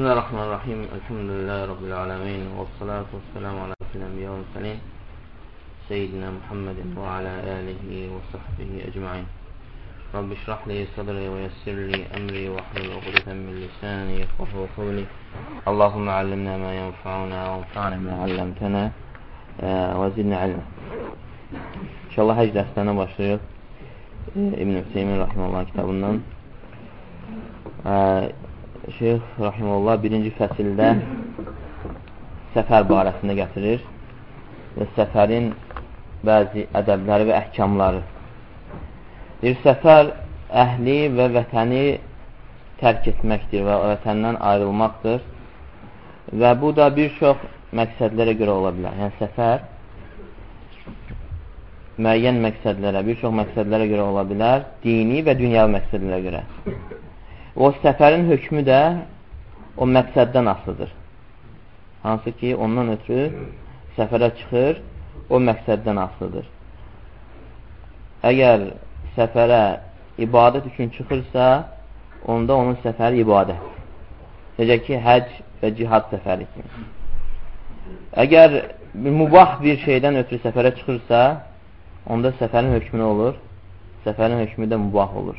بسم الله الرحمن الرحيم. الحمد لله رب العالمين والصلاة والسلام على الأنبياء والمرسلين سيدنا محمد وعلى آله وصحبه أجمعين. رب اشرح لي صدري ويسر لي أمري واحلل عقدة من لساني يفقهوا قولي. اللهم علمنا ما ينفعنا وانفعنا ما علمتنا آه، وزدنا علما. إن شاء Allah hac derslerine ابن حسين رحمه الله Rahimallah kitabından. آه، Şeyx Rahimullah birinci fəsildə səfər barəsində gətirir və səfərin bəzi ədəbləri və əhkamları. Bir səfər əhli və vətəni tərk etməkdir və vətəndən ayrılmaqdır və bu da bir çox məqsədlərə görə ola bilər. Yəni, səfər müəyyən məqsədlərə, bir çox məqsədlərə görə ola bilər, dini və dünyavi məqsədlərə görə. O səfərin hökmü də o məqsəddən asılıdır. Hansı ki, ondan ötürü səfərə çıxır, o məqsəddən asılıdır. Əgər səfərə ibadət üçün çıxırsa, onda onun səfəri ibadət. Necə ki, həc və cihad səfəri kimi. Əgər mübah bir şeydən ötürü səfərə çıxırsa, onda səfərin hökmü olur? Səfərin hökmü də mübah olur.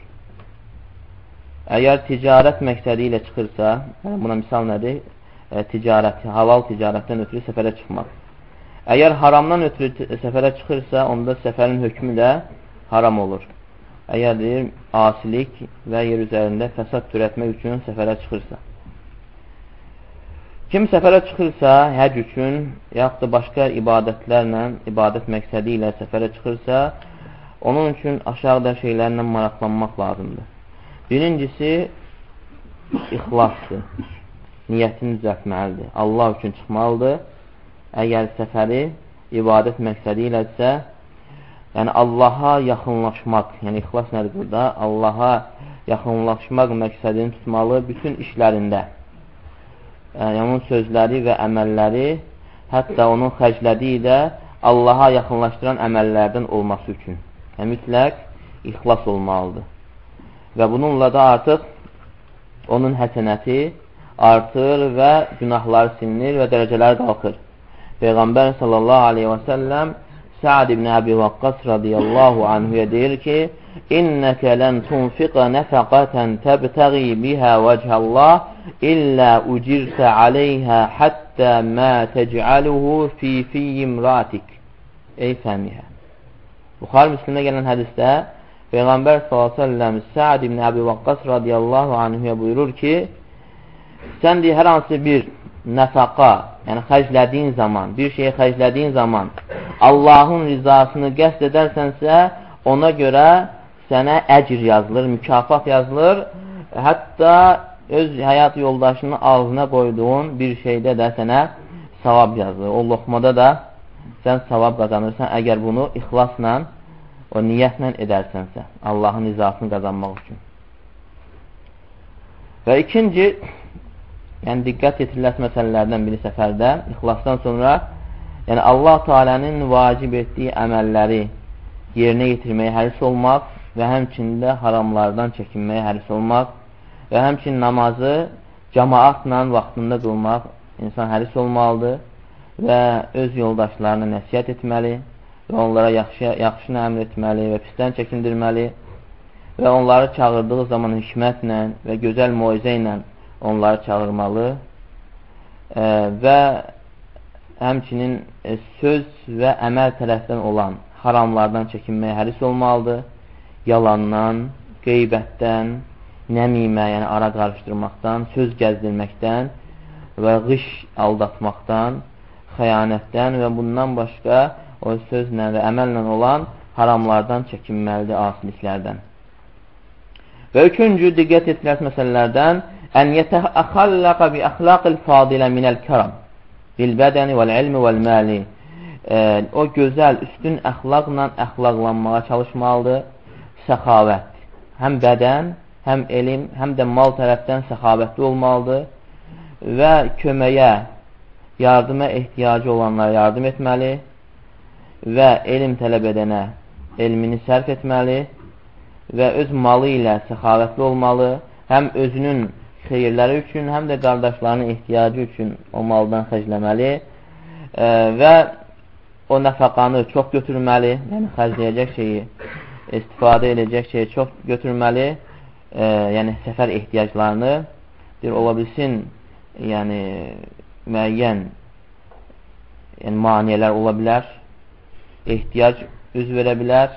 Əgər ticarət məqsədi ilə çıxırsa, yəni buna misal nədir? E, ticarət, halal ticarətdən ötürü səfərə çıxmaq. Əgər haramdan ötürü səfərə çıxırsa, onda səfərin hökmü də haram olur. Əgər deyir, asilik və yer üzərində fəsad törətmək üçün səfərə çıxırsa. Kim səfərə çıxırsa, həc üçün, yaxud da başqa ibadətlərlə, ibadət məqsədi ilə səfərə çıxırsa, onun üçün aşağıda şeylərlə maraqlanmaq lazımdır. Birincisi, ixlasdır. Niyyətini düzəltməlidir. Allah üçün çıxmalıdır. Əgər səfəri ibadət məqsədi ilədirsə, yəni Allaha yaxınlaşmaq, yəni ixlas nədir burada? Allaha yaxınlaşmaq məqsədini tutmalı bütün işlərində. Yəni, onun sözləri və əməlləri, hətta onun xərclədiyi də Allaha yaxınlaşdıran əməllərdən olması üçün. Yəni, mütləq ixlas olmalıdır və bununla da artıq onun həsənəti artır və günahları silinir və dərəcələri qalxır. Peyğəmbər sallallahu aleyhi və səlləm Sa'd ibn Əbi Vaqqas radiyallahu anhuya deyir ki, İnnəkə lən tunfiqə nəfəqətən təbtəği bihə vəcəllah illə ucirsə aleyhə həttə mə təcəluhu fi fiyyim ratik. Ey fəmihə. Buxar Müslimdə gələn hədisdə Peyğəmbər s.ə.v Səad ibn Əbi Vaqqas radiyallahu anhuya buyurur ki, sən deyir, hər hansı bir nəfəqa, yəni xərclədiyin zaman, bir şeyi xərclədiyin zaman Allahın rizasını qəsd edərsənsə, ona görə sənə əcr yazılır, mükafat yazılır. Hətta öz həyat yoldaşının ağzına qoyduğun bir şeydə də sənə savab yazılır. O loxmada da sən savab qazanırsan, əgər bunu ixlasla o niyyətlə edərsənsə, Allahın izasını qazanmaq üçün. Və ikinci, yəni diqqət yetirilməz məsələlərdən biri səfərdə, ixlasdan sonra, yəni Allah Teala'nın vacib etdiyi əməlləri yerinə yetirməyə həris olmaq və həmçində haramlardan çəkinməyə həris olmaq və həmçin namazı cəmaatla vaxtında qılmaq insan həris olmalıdır və öz yoldaşlarına nəsiyyət etməli və onlara yaxşı, yaxşını əmr etməli və pisdən çəkindirməli və onları çağırdığı zaman hikmətlə və gözəl moizə ilə onları çağırmalı e, və həmçinin e, söz və əməl tərəfdən olan haramlardan çəkinməyə həris olmalıdır. Yalandan, qeybətdən, nəmimə, yəni ara qarışdırmaqdan, söz gəzdirməkdən və qış aldatmaqdan, xəyanətdən və bundan başqa o sözlə və əməllə olan haramlardan çəkinməlidir, asiliklərdən. Və üçüncü diqqət etməz məsələlərdən ən yətəxallaqa bi əxlaqil fadilə minəl kəram bil bədəni vəl ilmi vəl məli e, o gözəl, üstün əxlaqla əxlaqlanmağa çalışmalıdır. Səxavət. Həm bədən, həm elm, həm də mal tərəfdən səxavətli olmalıdır və köməyə, yardıma ehtiyacı olanlara yardım etməli və elm tələb edənə elmini sərf etməli və öz malı ilə səxavətli olmalı, həm özünün xeyirləri üçün, həm də qardaşlarının ehtiyacı üçün o maldan xərcləməli e, və o nəfəqanı çox götürməli, yəni xərcləyəcək şeyi, istifadə edəcək şeyi çox götürməli, e, yəni səfər ehtiyaclarını bir ola bilsin, yəni müəyyən yəni, maniyələr ola bilər, ehtiyac üz verə bilər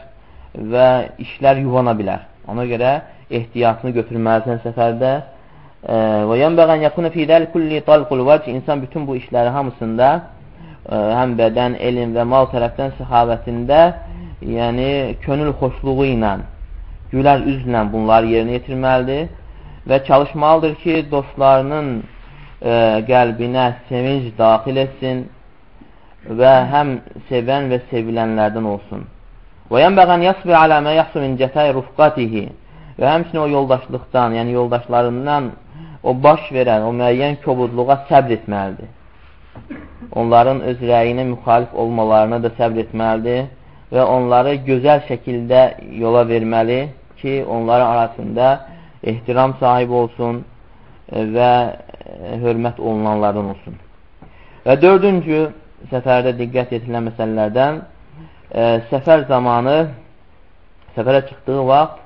və işlər yuvana bilər. Ona görə ehtiyatını götürməlisən səfərdə. E, və yənbəğən yakuna fi dəl kulli talqul vəc insan bütün bu işləri hamısında ə, e, həm bədən, elm və mal tərəfdən səxavətində yəni könül xoşluğu ilə gülər üzlə bunları yerinə yetirməlidir və çalışmalıdır ki, dostlarının ə, e, qəlbinə sevinc daxil etsin və həm sevən və sevilənlərdən olsun. Və yənbəğən yasbir alə mə yəhsu min cəfəy rufqatihi və həmçinin o yoldaşlıqdan, yəni yoldaşlarından o baş verən, o müəyyən kobudluğa səbr etməlidir. Onların öz rəyinə müxalif olmalarına da səbr etməlidir və onları gözəl şəkildə yola verməli ki, onların arasında ehtiram sahibi olsun və hörmət olunanlardan olsun. Və dördüncü səfərdə diqqət yetirilən məsələlərdən e, səfər zamanı səfərə çıxdığı vaxt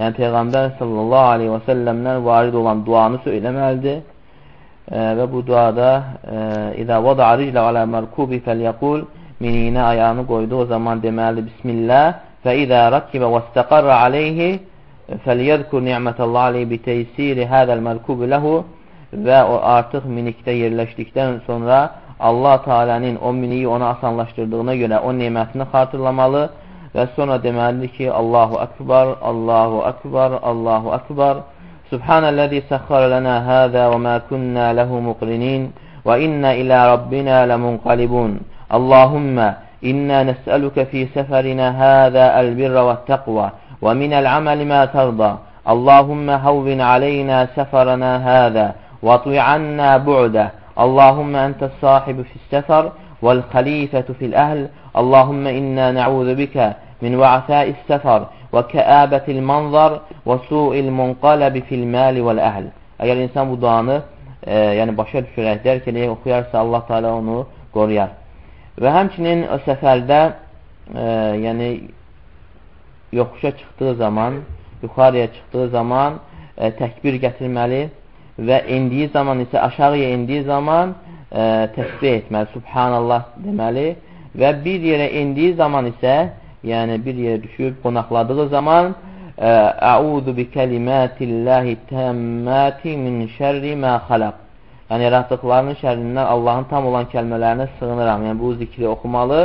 yəni Peyğəmbər sallallahu aleyhi və səlləmdən varid olan duanı söyləməlidir e, və bu duada İzə vada riclə alə mərkubi fəlyəqul miniyinə ayağını qoyduğu zaman deməlidir Bismillah və izə rakibə və istəqarra aleyhi fəliyədkur ni'mətəllah aleyhi bitəysiri hədəl mərkubi ləhu və o artıq minikdə yerləşdikdən sonra Allah Teala'nın o miniyi ona asanlaşdırdığına görə o nemətini xatırlamalı və sonra deməlidir ki, Allahu Akbar, Allahu Akbar, Allahu Akbar. Subhanəl-ləzi səxxara lənə həzə və mə künnə ləhu muqrinin və innə ilə Rabbinə ləmunqalibun. Allahümmə innə nəsəlükə fi səfərinə həzə əl-birrə təqvə və minəl-əməli mə tərdə. Allahümmə havvin aleynə səfərənə həzə və tu'annə bu'də. Allahümme ente sahibi fissefar vel halifetu fil ehl Allahümme inna na'udhu bike min va'fâis sefar ve keâbetil manzar ve su'il munqalabi fil mali vel ehl Əgər insan bu duanı e, yəni başa düşürək, dərk edək, oxuyarsa Allah Teala onu qoruyar. Və həmçinin o səfərdə e, yəni yoxuşa çıxdığı zaman, yuxarıya çıxdığı zaman e, təkbir gətirməli və indiyi zaman isə aşağıya indiyi zaman ə, təsbih etməli, subhanallah deməli və bir yerə indiyi zaman isə, yəni bir yerə düşüb qonaqladığı zaman Əuzu bi kəlimatillahi təmmati min şərri mə xalaq Yəni, yaratdıqlarının şərrindən Allahın tam olan kəlmələrinə sığınıram. Yəni, bu zikri oxumalı.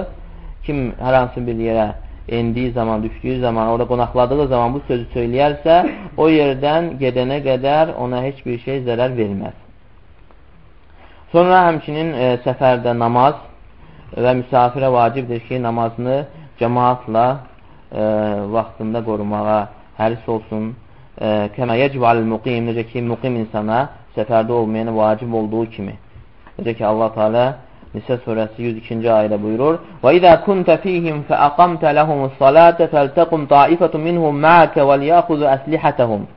Kim hər hansı bir yerə endiyi zaman, düşdüyü zaman, orada qonaqladığı zaman bu sözü söyləyərsə, o yerdən gedənə qədər ona heç bir şey zərər verməz. Sonra həmçinin e, səfərdə namaz və müsafirə vacibdir ki, namazını cəmaatla e, vaxtında qorumağa həris olsun. E, Kəmə yəcvəl müqim, necə ki, müqim insana səfərdə olmayan vacib olduğu kimi. Necə ki, Allah Teala Nisə surəsi 102-ci ayədə buyurur: "Və izə kunta fihim fa aqamta lahumus-salata faltaqum ta'ifatun minhum ma'aka və liyaxuzu aslihatahum."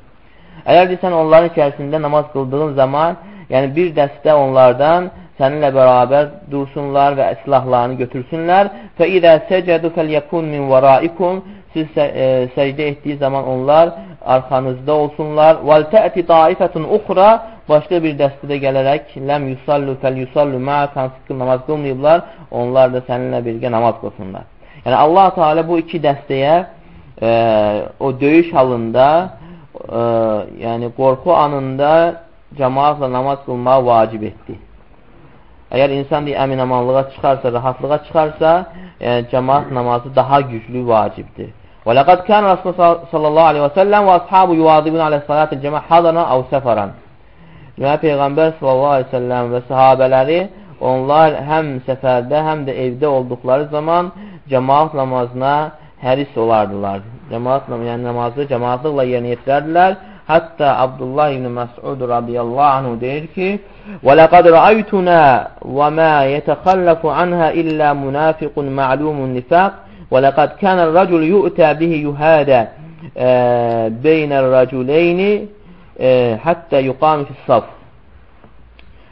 Əgər desən onların içərisində namaz qıldığın zaman, yəni bir dəstə onlardan səninlə bərabər dursunlar və silahlarını götürsünlər. Fə izə səcədu fəlyəkun min vəraikum siz e, səcdə etdiyi zaman onlar arxanızda olsunlar. Vəl tə'ti taifətun uxra başqa bir dəstədə gələrək ləm yusallu fəl yusallu ma'ak hansı ki namaz qılmayıblar, onlar da səninlə birgə namaz qılsınlar. Yəni Allah Teala bu iki dəstəyə e, o döyüş halında e, yəni qorxu anında cəmaatla namaz qılmağı vacib etdi. Əgər insan deyir, əminamanlığa çıxarsa, rahatlığa çıxarsa, yəni, cəmaat namazı daha güclü vacibdir. Və ləqəd kən Rasulullah sallallahu aleyhi və səlləm və ashabu yuvadibun alə salatı cəmə hadana av səfərən. Və Peyğəmbər sallallahu aleyhi və səlləm və sahabələri onlar həm səfərdə, həm də evdə olduqları zaman cəmaat namazına həris olardılar. Cəmaat yəni namazı cəmaatlıqla yerinə yetirərdilər. Hətta Abdullah ibn Məs'ud radiyallahu anhu deyir ki: "Və laqad ra'aytuna və ma yetəxallafu anha illə munafiqun ma'lumun nifaq." Və ləqəd kənəl rəcul yu'tə bihi yuhədə beynəl rəculeyni həttə yuqamü fissaf.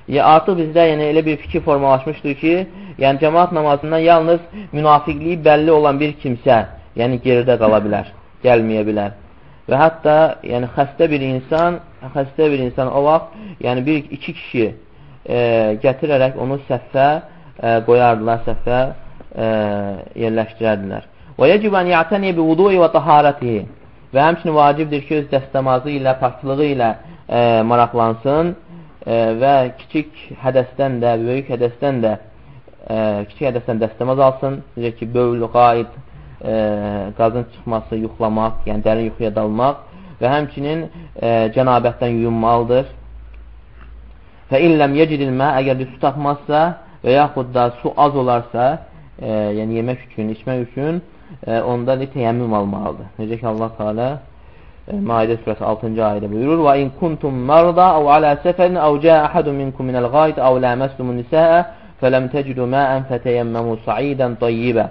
Ya, artıq bizdə yəni, elə bir fikir formalaşmışdır ki, yəni cəmaat namazından yalnız münafiqliyi bəlli olan bir kimsə yəni geridə qala bilər, gəlməyə bilər. Və hətta yəni, xəstə bir insan, xəstə bir insan o vaxt yəni, bir, iki kişi e, gətirərək onu səffə e, qoyardılar, səffə yerləşdirərdilər. Və yəcib ən ya'təni bi vudu'i və taharətihi. Və həmçinin vacibdir ki, öz dəstəmazı ilə, paksılığı ilə e, maraqlansın e, və kiçik hədəsdən də, böyük hədəsdən də e, kiçik hədəsdən dəstəmaz alsın. Necə ki, bövl, qaid, e, qazın çıxması, yuxlamaq, yəni dərin yuxuya dalmaq və həmçinin e, cənabətdən yuyunmalıdır. Və illəm yecidilmə, əgər su tapmazsa və yaxud da su az olarsa, e, yəni yemək üçün, içmək üçün e, onda da teyəmmüm almalıdır. Necə ki, Allah Teala e, Maidə surəsi 6-cı ayədə buyurur: "Və in kuntum marda aw ala safarin aw jaa ahadun minkum min al-ghayt aw lamastum an-nisaa falam tajidu ma'an fatayammamu sa'idan tayyiba."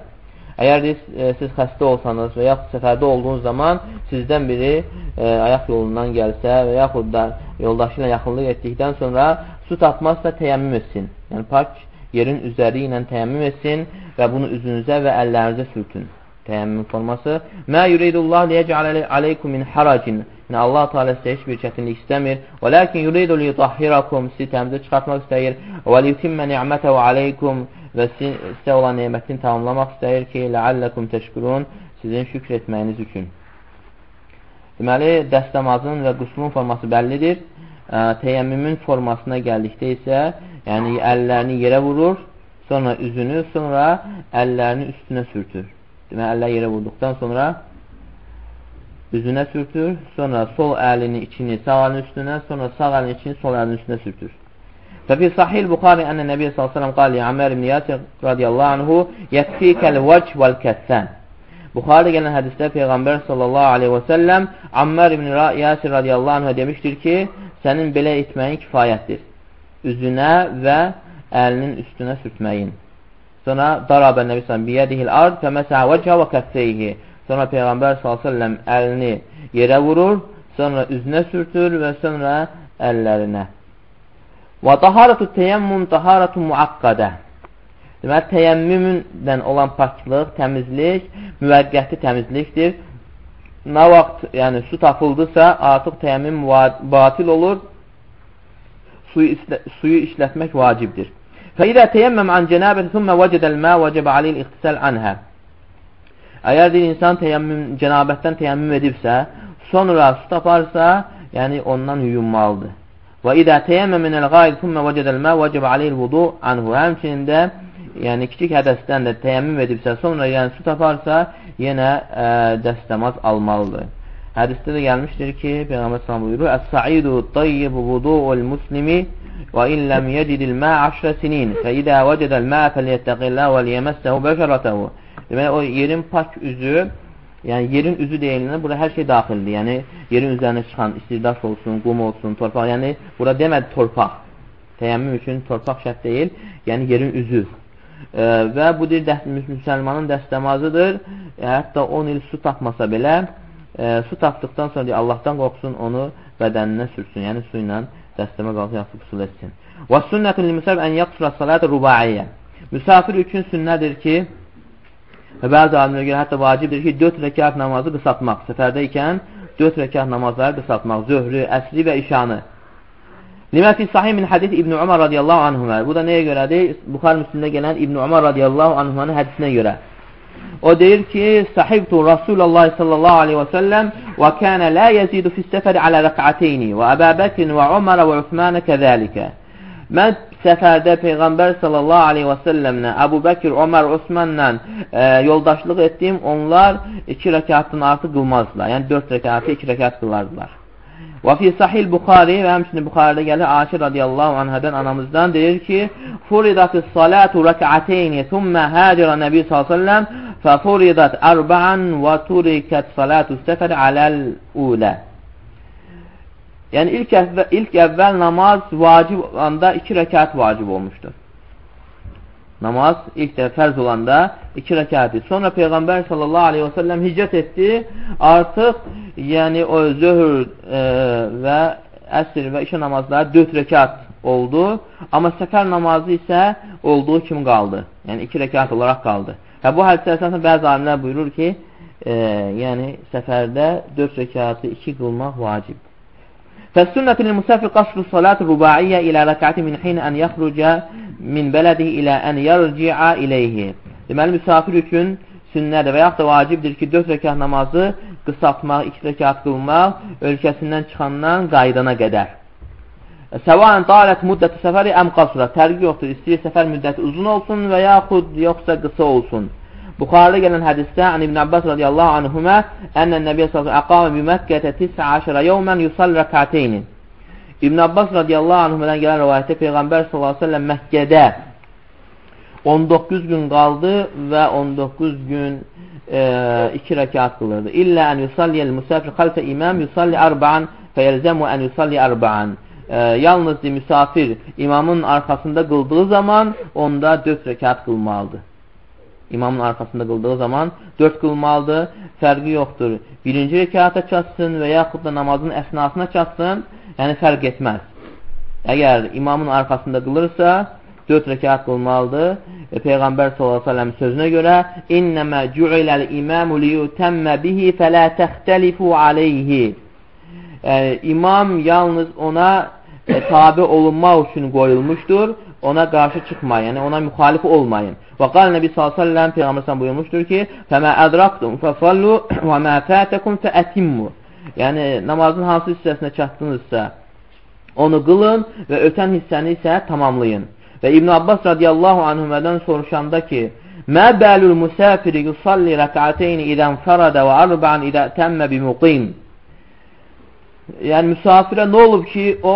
Əgər siz, e, siz xəstə olsanız və yaxud səfərdə olduğunuz zaman sizdən biri e, ayaq yolundan gəlsə və yaxud da yoldaşı ilə yaxınlıq etdikdən sonra su tapmazsa teyəmmüm etsin. Yəni, pak yerin üzəri ilə təyəmmüm etsin və bunu üzünüzə və əllərinizə sürtün. Təyəmmüm forması. Mə yuridullah liyəcəl aleykum min haracin. Yəni, Allah Teala sizə heç bir çətinlik istəmir. Və lakin yuridu liyutahhirakum. Sizi təmizə çıxartmaq istəyir. Və liyutimmə ni'mətəvə aleykum. Və sizə olan neymətini tamamlamaq istəyir ki, ləalləkum təşkurun. Sizin şükr etməyiniz üçün. Deməli, dəstəmazın və quslun forması bəllidir Təyəmmümün formasına gəldikdə isə Yəni, əllərini yerə vurur, sonra üzünü, sonra əllərini üstünə sürtür. Demək, əllər yerə vurduqdan sonra üzünə sürtür, sonra sol əlini içini sağ əlinin üstünə, sonra sağ əlini içini sol əlinin üstünə sürtür. ففي صحيح البخاري أن النبي صلى الله عليه وسلم قال لعمار بن ياسر رضي الله عنه يكفيك الوجه والكسان Buxarıda gələn hədisdə Peyğəmbər sallallahu aleyhi və səlləm Ammar ibn Yasir radiyallahu anhə demişdir ki, sənin belə etməyin kifayətdir üzünə və əlinin üstünə sürtməyin. Sonra darabə Nəbi s.ə.v biyədihil ard və məsəə vəcə və kəffeyhi. Sonra Peyğəmbər s.ə.v əlini yerə vurur, sonra üzünə sürtür və sonra əllərinə. Və taharatu teyəmmüm taharatu muaqqadə. Deməli, teyəmmümdən olan paklıq, təmizlik, müvəqqəti təmizlikdir. Nə vaxt yəni, su tapıldısa, artıq teyəmmüm batil olur suyu, islə, suyu işlətmək vacibdir. Fəidə teyəmməm an cənəbəti thumma vəcədəl mə vəcəbə aleyl ixtisəl anhə. Əgər bir insan teyəmmüm, cənabətdən teyəmmüm edibsə, sonra su taparsa, yəni ondan yuyunmalıdır. Və idə teyəmmə minəl qayl thumma vəcədəl mə vəcəbə aleyl vudu anhu. Həmçinin də yəni kiçik hədəsdən də teyəmmüm edibsə, sonra yəni su taparsa, yenə ə, dəstəmaz almalıdır. Hədisdə də gəlmişdir ki, Peyğəmbər sallallahu buyurur: "Əs-sa'idu tayyibu vudu'ul muslimi və in lam yecid al-ma' 10 sinin, fa idha wajada al-ma' falyattaqillah və liyamassahu basharatahu." Demək o yerin pak üzü, yəni yerin üzü deyilinə bura hər şey daxildir. Yəni yerin üzərinə çıxan istirdaş olsun, qum olsun, torpaq. Yəni bura demədi torpaq. Təyəmmüm üçün torpaq şərt deyil, yəni yerin üzü. Və bu dir müsəlmanın dəstəmazıdır. E, hətta 10 il su tapmasa belə e, su tapdıqdan sonra deyir, Allahdan qorxsun, onu bədəninə sürsün, yəni su ilə dəstəmə qalsın, yaxşı qüsul etsin. Və sünnətun limüsəb ən yaqsura salatı rubaiyə. Müsafir üçün sünnədir ki, və bəzi alimlərə görə hətta vacibdir ki, 4 rəkat namazı qısaltmaq. Səfərdə ikən 4 rəkat namazları qısaltmaq, zöhrü, əsri və işanı. Limə fi sahih min hədis İbn Umar radiyallahu anhumə. Bu da nəyə görədir? Buxar müslümdə gələn İbn Umar radiyallahu anhumanın hədisinə görə. O deyir ki, sahibtu Rasulullah sallallahu aleyhi və səlləm və kənə la yezidu fissəfəri alə rəqateyni və Əbə Bəkin və Umar və Üthmanə kəzəlikə. Mən səfərdə Peyğəmbər sallallahu aleyhi və səlləmlə Əbu Bəkir, Ömər, Osmanla e, yoldaşlıq etdim. Onlar iki rəkatdan artıq qılmazdılar. Yəni dörd rəkatı iki rəkat qılardılar. Və fi sahil Buxari və həmçinin Buxaridə gəlir Aşir radiyallahu anhədən anamızdan deyir ki, Furidatis salatu rəkəteyni thumma həcirə Nəbi s.ə.v fəfuridat ərba'an və turikət salatu səfər aləl-ulə. Yəni ilk əvvəl, ilk əvvəl namaz vacib olanda iki rəkat vacib olmuşdur. Namaz ilk dəfə fərz olanda iki rəkatı. Sonra Peyğəmbər sallallahu aleyhi və səlləm hicrət etdi. Artıq yəni o zöhr e, və əsr və işə namazları 4 rəkat oldu. Amma səfər namazı isə olduğu kimi qaldı. Yəni 2 rəkat olaraq qaldı. Və bu hədisdə əsasən bəzi alimlər buyurur ki, e, yəni səfərdə 4 rəkatı 2 qılmaq vacibdir. فالسنة للمسافر قصر الصلاة الرباعية إلى ركعة من حين أن يخرج min bələdihi ilə ən yarci'a iləyhi. Deməli, müsafir üçün sünnədir və yaxud da vacibdir ki, 4 rəkat namazı qısaltmaq, 2 rəkat qılmaq ölkəsindən çıxandan qaydana qədər. Səvaən dalət müddəti səfəri əm qasura. Tərqi yoxdur. İstəyir səfər müddəti uzun olsun və yaxud yoxsa qısa olsun. Buxarıda gələn hədisdə An İbn Abbas radiyallahu anhumə ənnən Nəbiyyə sallallahu əqamə bi Məkkətə 19 yevmən yusall rəkateyni. İbn Abbas radiyallahu anhumədən gələn rivayətdə Peyğəmbər sallallahu əleyhi və səlləm Məkkədə 19 gün qaldı və 19 gün e, iki rəkat qılırdı. İllə ən yusalliyəl müsafir xalfə imam yusalli arba'an fəyəlzəmu ən yusalli arba'an e, yalnız müsafir imamın arxasında qıldığı zaman onda 4 rəkat qılmalıdır. İmamın arxasında qıldığı zaman 4 qılmalıdır. Fərqi yoxdur. Birinci rəkata çatsın və yaxud da namazın əsnasına çatsın, yəni fərq etməz. Əgər imamın arxasında qılırsa, 4 rəkat qılmalıdır. Peyğəmbər s.ə.v sözünə görə İnnəmə cü'iləl iməmu liyutəmmə bihi fələ təxtəlifu aleyhi yəni, İmam yalnız ona e, tabi olunmaq üçün qoyulmuşdur. Ona qarşı çıxmayın, yəni ona müxalif olmayın. Və qal Nəbi s.ə.v Peyğəmbər buyurmuşdur ki, Fəmə ədraktum fəsallu və mə fətəkum fəətimmu Yəni, namazın hansı hissəsinə çatdınızsa, onu qılın və ötən hissəni isə tamamlayın. Və İbn Abbas radiyallahu anhümədən soruşanda ki, Mə bəlül müsafiri yusalli rəkateyni idən fərədə və arba'an idə təmmə bi muqim. Yəni, müsafirə nə olub ki, o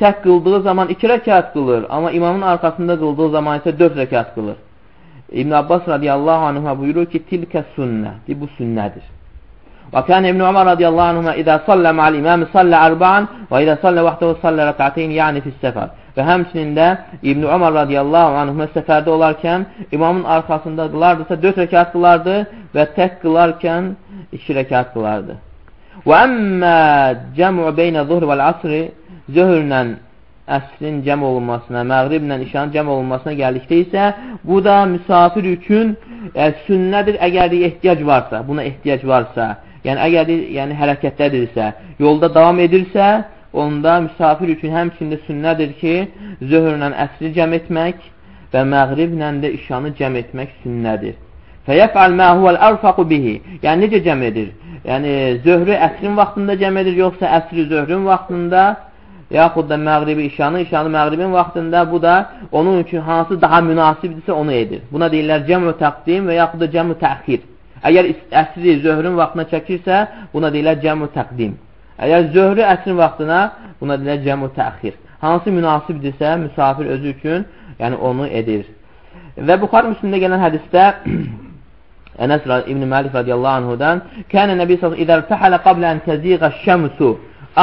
tək qıldığı zaman iki rəkat qılır, amma imamın arxasında qıldığı zaman isə dörd rəkat qılır. İbn Abbas radiyallahu anhə buyurur ki, tilkə sünnə, bu sünnədir. Və kən İbn Umar radiyallahu anhə idə sallə ma'al imami sallə arba'an və idə sallə vaxtəvə sallə rəkateyni, yəni fissəfər. Və həmçinin də İbn Ömər radiyallahu anhümə səfərdə olarkən imamın arxasında qılardısa 4 rəkat qılardı və tək qılarkən 2 rəkat qılardı. Və əmmə cəmu beynə zuhr vəl asri zöhrlə əsrin cəm olunmasına, məğriblə işanın cəm olunmasına gəldikdə isə bu da müsafir üçün yəni, sünnədir əgər ehtiyac varsa, buna ehtiyac varsa, yəni əgər yəni, hərəkətdədirsə, yolda davam edirsə, onda müsafir üçün həmçində sünnədir ki, zöhrlə əsri cəm etmək və məğriblə də işanı cəm etmək sünnədir. Fəyəfəl mə huvəl ərfaqu bihi. Yəni, necə cəm edir? Yəni, zöhrü əsrin vaxtında cəm edir, yoxsa əsri zöhrün vaxtında, yaxud da məğribi işanı, işanı məğribin vaxtında bu da onun üçün hansı daha münasibdirsə onu edir. Buna deyirlər cəmü təqdim və yaxud da cəmü təxir. Əgər əsri zöhrün vaxtına çəkirsə, buna deyirlər cəmü təqdim. Əgər zöhrü əsrin vaxtına, buna deyirlər cəmü təxir. Hansı münasibdirsə, müsafir özü üçün yəni onu edir. Və Buxar Müslümdə gələn hədisdə Ənəs ibn Malik radiyallahu anhudan Kənə nəbi sallallahu əleyhi və səlləm qabla an təziğə şəmsu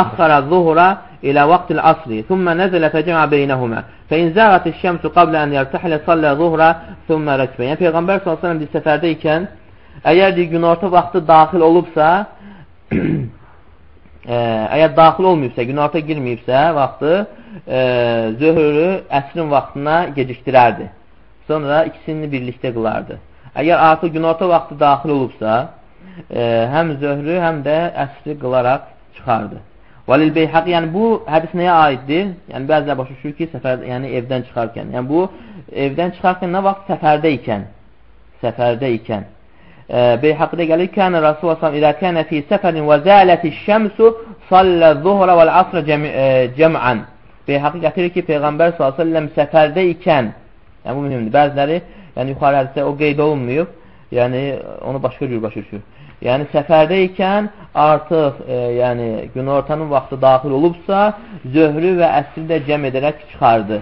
axara zuhra إلى وقت العصر ثم نزل فجمع بينهما فإن زاغت الشمس قبل أن يرتحل صلى ظهر ثم ركب Yəni Peyğəmbər sallallahu əleyhi və səlləm bir səfərdə ikən əgər günorta vaxtı daxil olubsa ə, əgər daxil olmayıbsa, günorta girməyibsə vaxtı ə, zöhrü əsrin vaxtına gecikdirərdi. Sonra ikisini birlikdə qılardı. Əgər artıq günorta vaxtı daxil olubsa, ə, həm zöhrü, həm də əsri qılaraq çıxardı. Valil Beyhaqi, yəni bu hədis nəyə aiddir? Yəni bəzilər başa düşür ki, səfər, yəni evdən çıxarkən. Yəni bu evdən çıxarkən nə vaxt səfərdə ikən? Səfərdə ikən. Beyhaqidə gəlir ki, Kənə Rasulullah sallam İdə kənə fi səfərin və zələti şəmsu sallə zuhrə vəl asrə cəm'ən. Beyhaqi gətirir ki, Peyğəmbər s.ə.v səfərdə ikən, yəni bu mühümdür, bəziləri, yəni yuxarı hədisdə o qeyd olunmayıb, yəni onu başqa cür başa düşür. Yəni səfərdə ikən artıq e, yəni günortanın vaxtı daxil olubsa, zöhrü və əsri də cəm edərək çıxardı.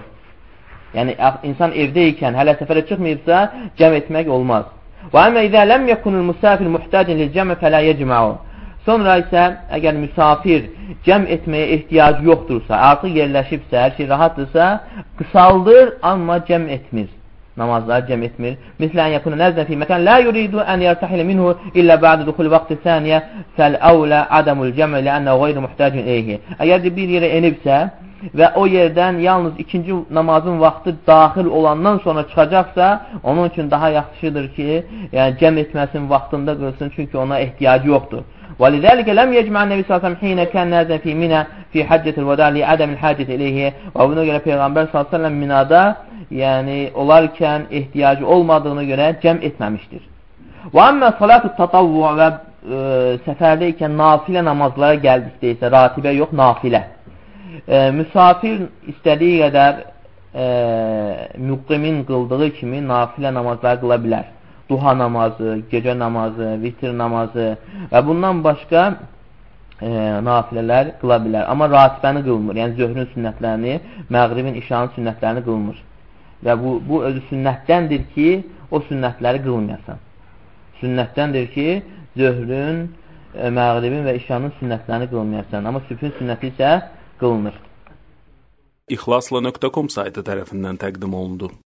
Yəni insan evdə ikən, hələ səfərə çıxmayıbsa, cəm etmək olmaz. Və əmə izə ləm yekunul musafir muhtacin lil cəmə fələ yecməu. Sonra isə əgər müsafir cəm etməyə ehtiyac yoxdursa, artıq yerləşibsə, hər şey rahatdırsa, qısaldır, amma cəm etmir. Namazları cəm etmir. Mislən yakunu nəzdən fi məkan la yuridu an yartahilə minhu illə ba'da dukhul vaqti saniyə fəl awla adamul cəm'i li'annahu ghayru muhtacun ilayhi. Əgər bir yerə enibsə və o yerdən yalnız ikinci namazın vaxtı daxil olandan sonra çıxacaqsa, onun üçün daha yaxşıdır ki, yəni cəm etməsin vaxtında qılsın, çünki ona ehtiyacı yoxdur. ولذلك لم يجمع النبي صلى الله عليه وسلم حين كان نازل في منى في حجة الوداع لعدم الحاجة إليه və buna görə Peyğəmbər s.ə.v minada yəni olarkən ehtiyacı olmadığına görə cəm etməmişdir. Və əmmə salatu tatavvu və e, səfərdə ikən nafilə namazlara gəldikdə isə ratibə yox, nafilə. E, müsafir istədiyi qədər e, müqimin qıldığı kimi nafilə namazları qıla bilər. Duha namazı, gecə namazı, vitir namazı və bundan başqa e, nafilələr qıla bilər. Amma ratibəni qılmır. Yəni zöhrün sünnətlərini, məğribin, işanın sünnətlərini qılmır. Və bu, bu özü sünnətdəndir ki, o sünnətləri qılmayasan. Sünnətdəndir ki, zöhrün, e, məğribin və işanın sünnətlərini qılmayasan. Amma sübhün sünnəti isə qılınır. İxlasla.com saytı tərəfindən təqdim olundu.